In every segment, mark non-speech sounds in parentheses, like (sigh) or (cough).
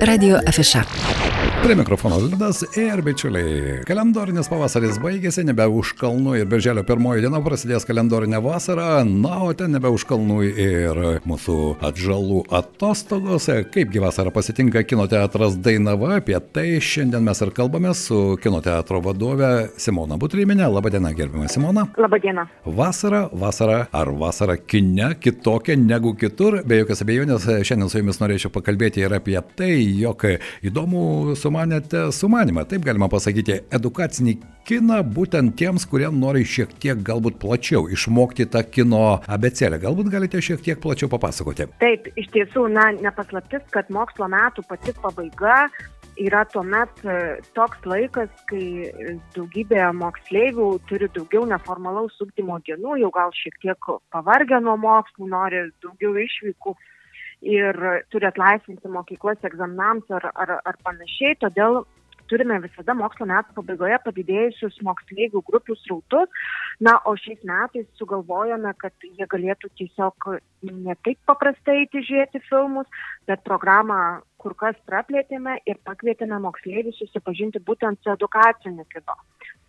Radio Afiša. Prie mikrofono Liudas ir bičiuliai. Kalendorinis pavasaris baigėsi, nebe už kalnų ir birželio pirmoji diena prasidės kalendorinė vasara, na, o ten nebe už kalnų ir mūsų atžalų atostogos. Kaipgi vasara pasitinka kino teatras Dainava, apie tai šiandien mes ir kalbame su kino teatro vadove Simona Butryminė. Labadiena, gerbima Simona. Labadiena. Vasara, vasara, ar vasara kine kitokia negu kitur? Be jokios abejonės, šiandien su jumis norėčiau pakalbėti ir apie tai, jog įdomu su sumanėte sumanimą, taip galima pasakyti, edukacinį kiną būtent tiems, kurie nori šiek tiek galbūt plačiau išmokti tą kino abecelę. Galbūt galite šiek tiek plačiau papasakoti. Taip, iš tiesų, na, nepaslaptis, kad mokslo metų pati pabaiga yra tuomet e, toks laikas, kai daugybė moksleivių turi daugiau neformalaus ugdymo dienų, jau gal šiek tiek pavargę nuo mokslų, nori daugiau išvykų ir turi atlaisvinti mokyklas egzaminams ar, ar, ar panašiai. Todėl turime visada mokslo metų pabaigoje padidėjusius moksleivių grupių srautus. Na, o šiais metais sugalvojome, kad jie galėtų tiesiog ne taip paprastai eiti žiūrėti filmus, bet programą kur kas praplėtėme ir pakvietėme moksleivius susipažinti būtent su edukaciniu kinu.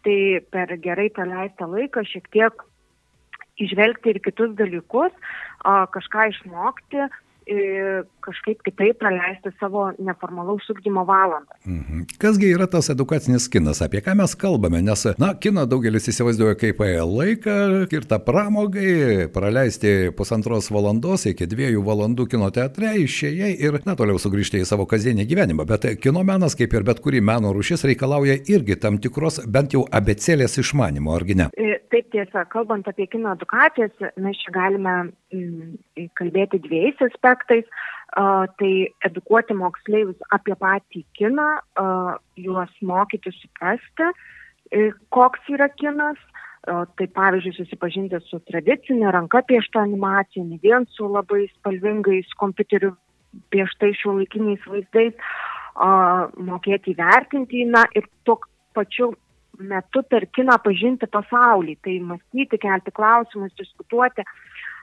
Tai per gerai praleistą laiką šiek tiek išvelgti ir kitus dalykus, kažką išmokti, kažkaip kitaip praleisti savo neformalaus ugdymo valandą. Mhm. Kasgi yra tas edukacinis kinas, apie ką mes kalbame, nes, na, kiną daugelis įsivaizduoja kaip laiką skirtą pramogai, praleisti pusantros valandos iki dviejų valandų kino teatre, išėjai ir, na, toliau sugrįžti į savo kasdienį gyvenimą. Bet kino menas, kaip ir bet kuri meno rušis, reikalauja irgi tam tikros bent jau abecelės išmanimo, argi ne? E, taip tiesa, kalbant apie kino edukacijas, mes čia galime kalbėti dviejais aspektais. Uh, tai edukuoti moksleivius apie patį kiną, uh, juos mokyti suprasti, uh, koks yra kinas, uh, tai pavyzdžiui susipažinti su tradicinė ranka piešta animacija, ne vien su labai spalvingais kompiuteriu pieštais šiuolaikiniais vaizdais, uh, mokėti įvertinti na, ir tuo pačiu metu per kiną pažinti pasaulį, tai mąstyti, kelti klausimus, diskutuoti.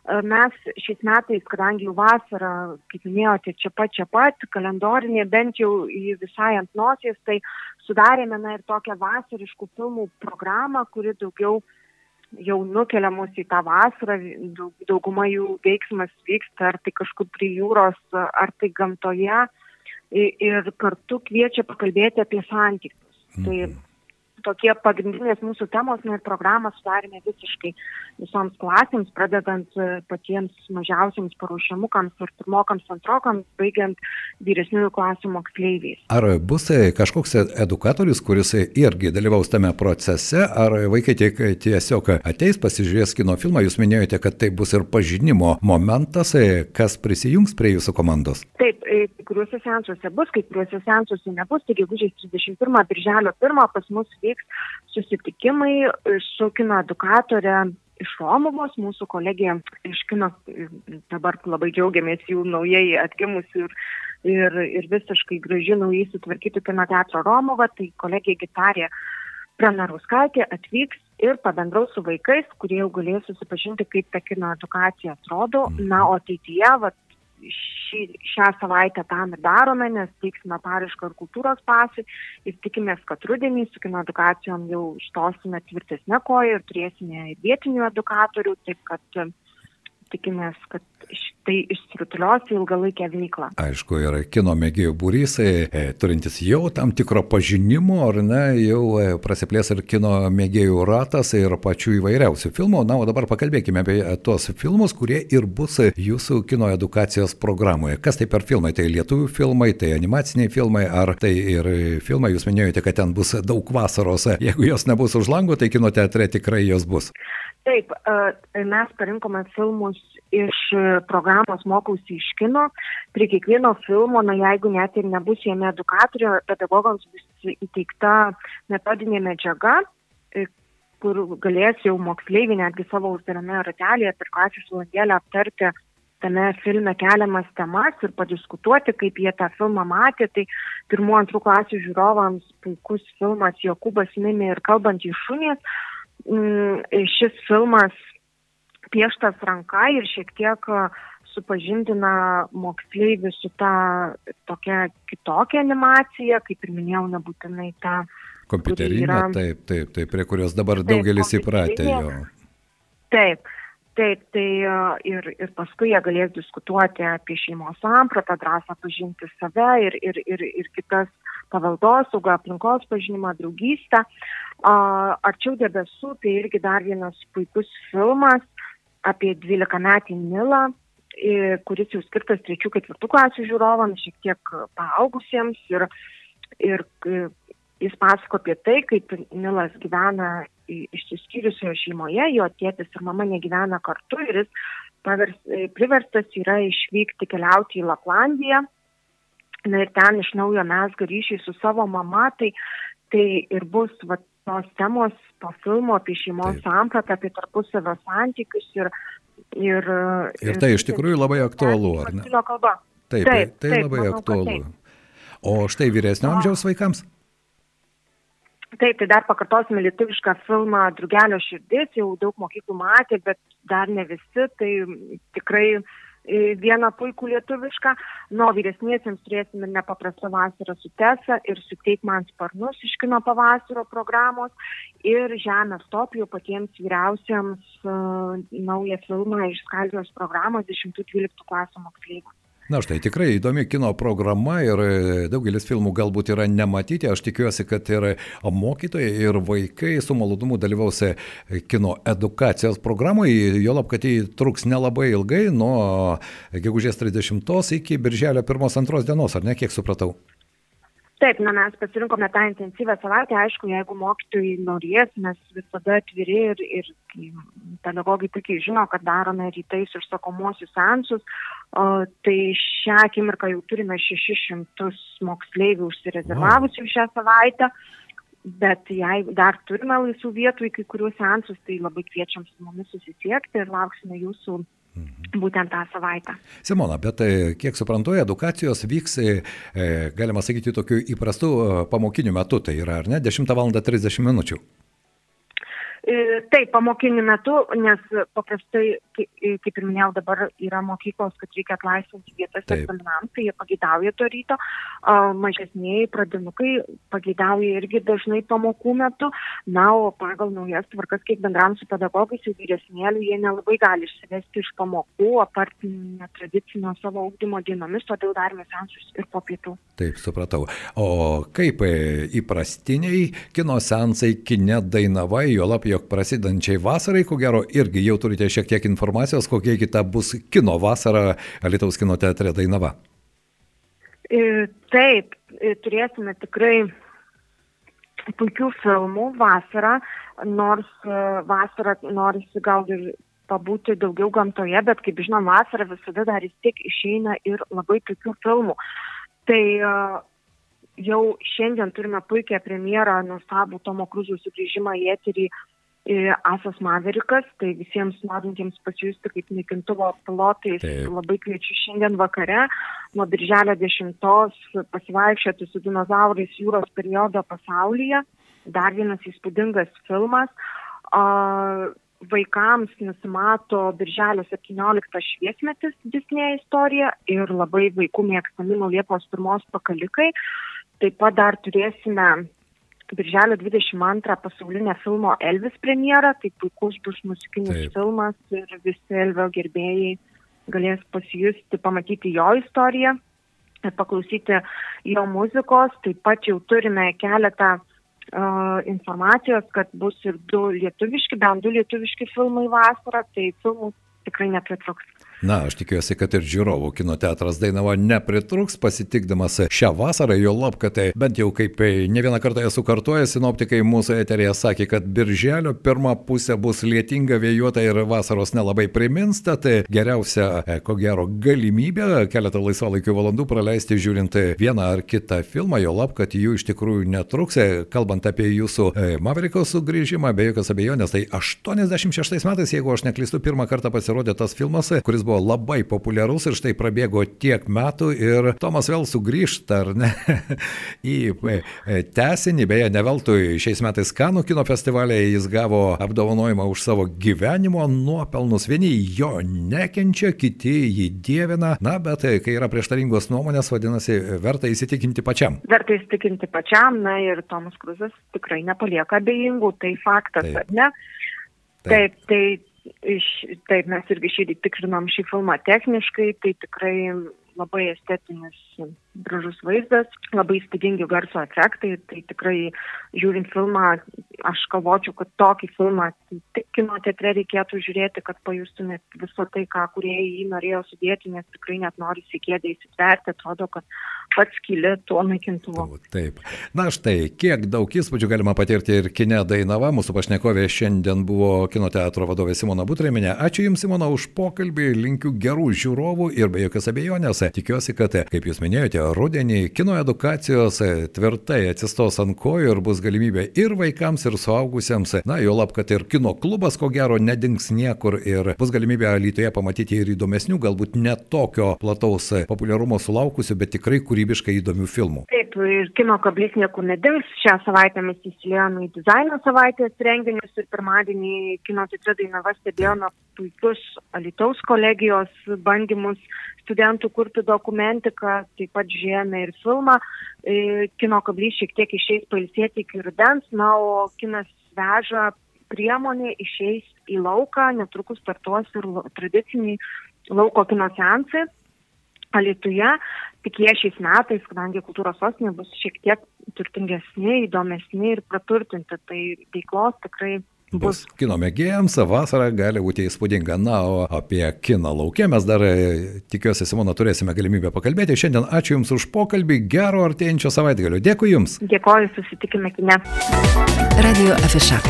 Mes šiais metais, kadangi jau vasara, kaip minėjote, čia pat, čia pat, kalendorinė, bent jau visai ant nosies, tai sudarėme na ir tokią vasariškų filmų programą, kuri daugiau jau nukelia mus į tą vasarą, dauguma jų veiksmas vyksta ar tai kažkur prie jūros, ar tai gamtoje ir kartu kviečia pakalbėti apie santykius. Tai mhm. Tai tokie pagrindinės mūsų temos ir programą sudarėme visiškai visoms klasėms, pradedant e, patiems mažiausiams paruošiamukams ir pirmokams, antrokams, baigiant vyresniųjų klasių moksleiviais. Ar bus e, kažkoks edukatorius, kuris irgi dalyvaus tame procese, ar vaikai tiek tiesiog ateis, pasižiūrės kino filmą, jūs minėjote, kad tai bus ir pažinimo momentas, e, kas prisijungs prie jūsų komandos? Taip, kai kuriuose sensuose bus, kai kuriuose sensuose nebus, taigi gegužės 31, birželio 1 pas mus vyks susitikimai su kino edukatorė iš Romuvos, mūsų kolegija iš kino, dabar labai džiaugiamės jų naujai atgimusių ir, ir, ir visiškai graži naujai sutvarkytų kino teatro Romuvą, tai kolegija gitarė Pranarauskaitė atvyks ir pabendraus su vaikais, kurie jau galės susipažinti, kaip ta kino edukacija atrodo. Na, o ateityje, vat, šį, šią savaitę tam ir darome, nes teiksime parišką ir kultūros pasį ir tikimės, kad rudenį su kino edukacijom jau ištosime tvirtesnę koją ir turėsime ir vietinių edukatorių, taip kad tikimės, kad tai išsirutulios į ilgalaikę veiklą. Aišku, yra kino mėgėjų būrys, e, turintis jau tam tikro pažinimo, ar ne, jau e, prasiplės ir kino mėgėjų ratas ir pačių įvairiausių filmų. Na, o dabar pakalbėkime apie tuos filmus, kurie ir bus jūsų kino edukacijos programoje. Kas tai per filmai? Tai lietuvių filmai, tai animaciniai filmai, ar tai ir filmai, jūs minėjote, kad ten bus daug vasaros. Jeigu jos nebus už lango, tai kino teatre tikrai jos bus. Taip, mes parinkome filmus iš programos Mokausi iš kino. Prie kiekvieno filmo, na jeigu net ir nebus jame edukatorių, pedagogams bus įteikta metodinė medžiaga, e, kur galės jau moksleiviai netgi savo uždarame ratelėje per klasės valandėlę aptarti tame filme keliamas temas ir padiskutuoti, kaip jie tą filmą matė. Tai pirmų antrų klasių žiūrovams puikus filmas Jokūbas Mimi ir kalbant iš šunės šis filmas pieštas ranka ir šiek tiek supažindina moksleivių su ta tokia kitokia animacija, kaip ir minėjau, nebūtinai ta. Kompiuterinė, yra... taip, taip, taip, prie kurios dabar taip, daugelis įpratę jo. Taip, taip, tai ir, ir paskui jie galės diskutuoti apie šeimos sampratą, drąsą pažinti save ir, ir, ir, ir kitas paveldosaugą, aplinkos pažinimą, draugystę. Arčiau debesų, tai irgi dar vienas puikus filmas apie 12 metį Nilą, kuris jau skirtas 3-4 klasių žiūrovams, šiek tiek paaugusiems ir, ir jis pasako apie tai, kaip Nilas gyvena išsiskyrusioje šeimoje, jo tėtis ir mama negyvena kartu ir jis pavers, priverstas yra išvykti keliauti į Laplandiją. Na ir ten iš naujo mes ryšį su savo mama, tai, tai ir bus va, tos temos to filmo apie šeimos sampratą, apie tarpusavio santykius ir... Ir, ir tai iš tikrųjų labai aktualu, ar ne? Kalba. Taip, taip, tai taip, labai manau, aktualu. O štai vyresnio amžiaus vaikams? Taip, tai dar pakartosime lietuvišką filmą Drugelio širdis, jau daug mokyklų matė, bet dar ne visi, tai tikrai uh, vieną puikų lietuvišką, nuo vyresniesiems turėsim ir nepaprastą vasarą su Tesa ir suteik man sparnus iš kino pavasario programos ir Žemės top jau patiems vyriausiams uh, naują filmą iš Skaldijos programos 10-12 klasų moksleiviams. Na štai tikrai įdomi kino programa ir e, daugelis filmų galbūt yra nematyti. Aš tikiuosi, kad ir mokytojai, ir vaikai su malonumu dalyvaus e, kino edukacijos programoje. Jo lab, kad jį truks nelabai ilgai, nuo gegužės 30 iki birželio 1-2 dienos, ar ne, kiek supratau? Taip, na mes pasirinkome tą intensyvę savaitę, aišku, jeigu mokytojai norės, mes visada atviri ir, ir pedagogai puikiai žino, kad darome rytais užsakomuosius sensus, o, tai šią akimirką jau turime 600 moksleivių užsirezervavusių šią savaitę, bet jei dar turime laisvų vietų į kai kuriuos sensus, tai labai kviečiam su mumis susisiekti ir lauksime jūsų. Būtent tą savaitę. Simona, bet e, kiek suprantu, edukacijos vyks, e, e, galima sakyti, tokiu įprastu pamokiniu metu, tai yra, ar ne, 10 val. 30 minučių. E, taip, pamokinių metu, nes paprastai, kaip ir minėjau, dabar yra mokyklos, kad reikia atlaisvinti vietas egzaminams, tai jie pagidauja to ryto, mažesniai pradinukai pagidauja irgi dažnai pamokų metu, na, o pagal naujas tvarkas, kiek bendram su pedagogais, jau vyresnėlių, jie nelabai gali išsivesti iš pamokų, apart netradicinio savo augdymo dienomis, todėl darome sensus ir po pietų. Taip, supratau. O kaip e, įprastiniai kino sensai, kine dainava, jo lab, jo jog prasidančiai vasarai, ko gero, irgi jau turite šiek tiek informacijos, kokia kita bus kino vasara Alitaus kino teatre Dainava. E, taip, e, turėsime tikrai puikių filmų vasarą, nors e, vasarą norisi gal ir pabūti daugiau gamtoje, bet kaip žinom, vasarą visada dar vis tiek išeina ir labai puikių filmų. Tai jau šiandien turime puikią premjerą, nuostabų Tomo Kruzų sugrįžimą į eterį Asas Maverikas, tai visiems norintiems pasijusti kaip naikintuvo pilotais Taip. labai kviečiu šiandien vakare nuo birželio 10 pasivaikščioti su dinozaurais jūros periodo pasaulyje. Dar vienas įspūdingas filmas. Uh, vaikams nusimato birželio 17 šviesmetis Disney istorija ir labai vaikų mėgstami nuo Liepos 1 pakalikai. Taip pat dar turėsime Birželio 22 pasaulinė filmo Elvis premjera, tai puikus bus muzikinis Taip. filmas ir visi Elvio gerbėjai galės pasijusti, pamatyti jo istoriją, paklausyti jo muzikos. Taip pat jau turime keletą uh, informacijos, kad bus ir du lietuviški, bent du lietuviški filmai vasarą, tai filmų tikrai nepritruks. Na, aš tikiuosi, kad ir žiūrovų kino teatras Dainava nepritruks pasitikdamas šią vasarą, jo lab, kad tai bent jau kaip ne vieną kartą esu kartuojęs, sinoptikai mūsų eterėje sakė, kad birželio pirmą pusę bus lietinga, vėjuota ir vasaros nelabai primins, tai geriausia, e, ko gero, galimybė keletą laisvalaikio valandų praleisti žiūrint vieną ar kitą filmą, jo lab, kad jų iš tikrųjų netruks. E, kalbant apie jūsų e, Maveriko sugrįžimą, be jokios abejonės, tai 86 metais, jeigu aš neklystu, pirmą kartą pasirodė tas filmas, kuris buvo labai populiarus ir štai prabėgo tiek metų ir Tomas vėl sugrįžta, ar ne, (laughs) į e, tesinį, beje, ne veltui šiais metais Kanų kino festivalėje jis gavo apdovanojimą už savo gyvenimo nuopelnus. Vieni jo nekenčia, kiti jį dievina, na, bet kai yra prieštaringos nuomonės, vadinasi, verta įsitikinti pačiam. Verta įsitikinti pačiam, na ir Tomas Kruzas tikrai nepalieka abejingų, tai faktas, Taip. ar ne? Taip. Taip, tai iš, taip mes irgi šį tikrinom šį filmą techniškai, tai tikrai labai estetinis gražus vaizdas, labai įspūdingi garso efektai, tai tikrai žiūrint filmą, aš galvočiau, kad tokį filmą tik kino teatre reikėtų žiūrėti, kad pajustumėt visą tai, ką kurie jį norėjo sudėti, nes tikrai net nori įsikėdė įsitverti, atrodo, kad pats kilė tuo naikintuvu. Taip. Na štai, kiek daug įspūdžių galima patirti ir kine Dainava. Mūsų pašnekovė šiandien buvo kino teatro vadovė Simona Butrėminė. Ačiū Jums, Simona, už pokalbį, linkiu gerų žiūrovų ir be jokios abejonės. Tikiuosi, kad, kaip Jūs minėjote, rudenį kino edukacijos tvirtai atsistos ant kojų ir bus galimybė ir vaikams, ir suaugusiems. Na, jo lab, kad ir kino klubas, ko gero, nedings niekur ir bus galimybė Lietuvoje pamatyti ir įdomesnių, galbūt net tokio plataus populiarumo sulaukusių, bet tikrai kūrybiškai įdomių filmų. Taip, ir kino kablys niekur nedings. Šią savaitę mes įsiliejome į dizaino savaitės renginius ir pirmadienį kino teatre Dainava stebėjome puikius Alitaus kolegijos bandymus studentų kurti dokumentiką, taip pat žiūrėjome ir filmą. E, Kino kablys šiek tiek išeis pailsėti iki rudens, na, o kinas veža priemonė išeis į lauką, netrukus startuos ir tradiciniai lauko kino seansai. Alituje, tik jie šiais metais, kadangi kultūros sostinė bus šiek tiek turtingesni, įdomesni ir praturtinti, tai veiklos tikrai Bus bus. kino mėgėjams, vasara gali būti įspūdinga. Na, o apie kiną laukia mes dar, e, tikiuosi, Simona, turėsime galimybę pakalbėti. Šiandien ačiū Jums už pokalbį, gero artėjančio savaitgalio. Dėkui Jums. Dėkoju, susitikime kine. Radio Afisha.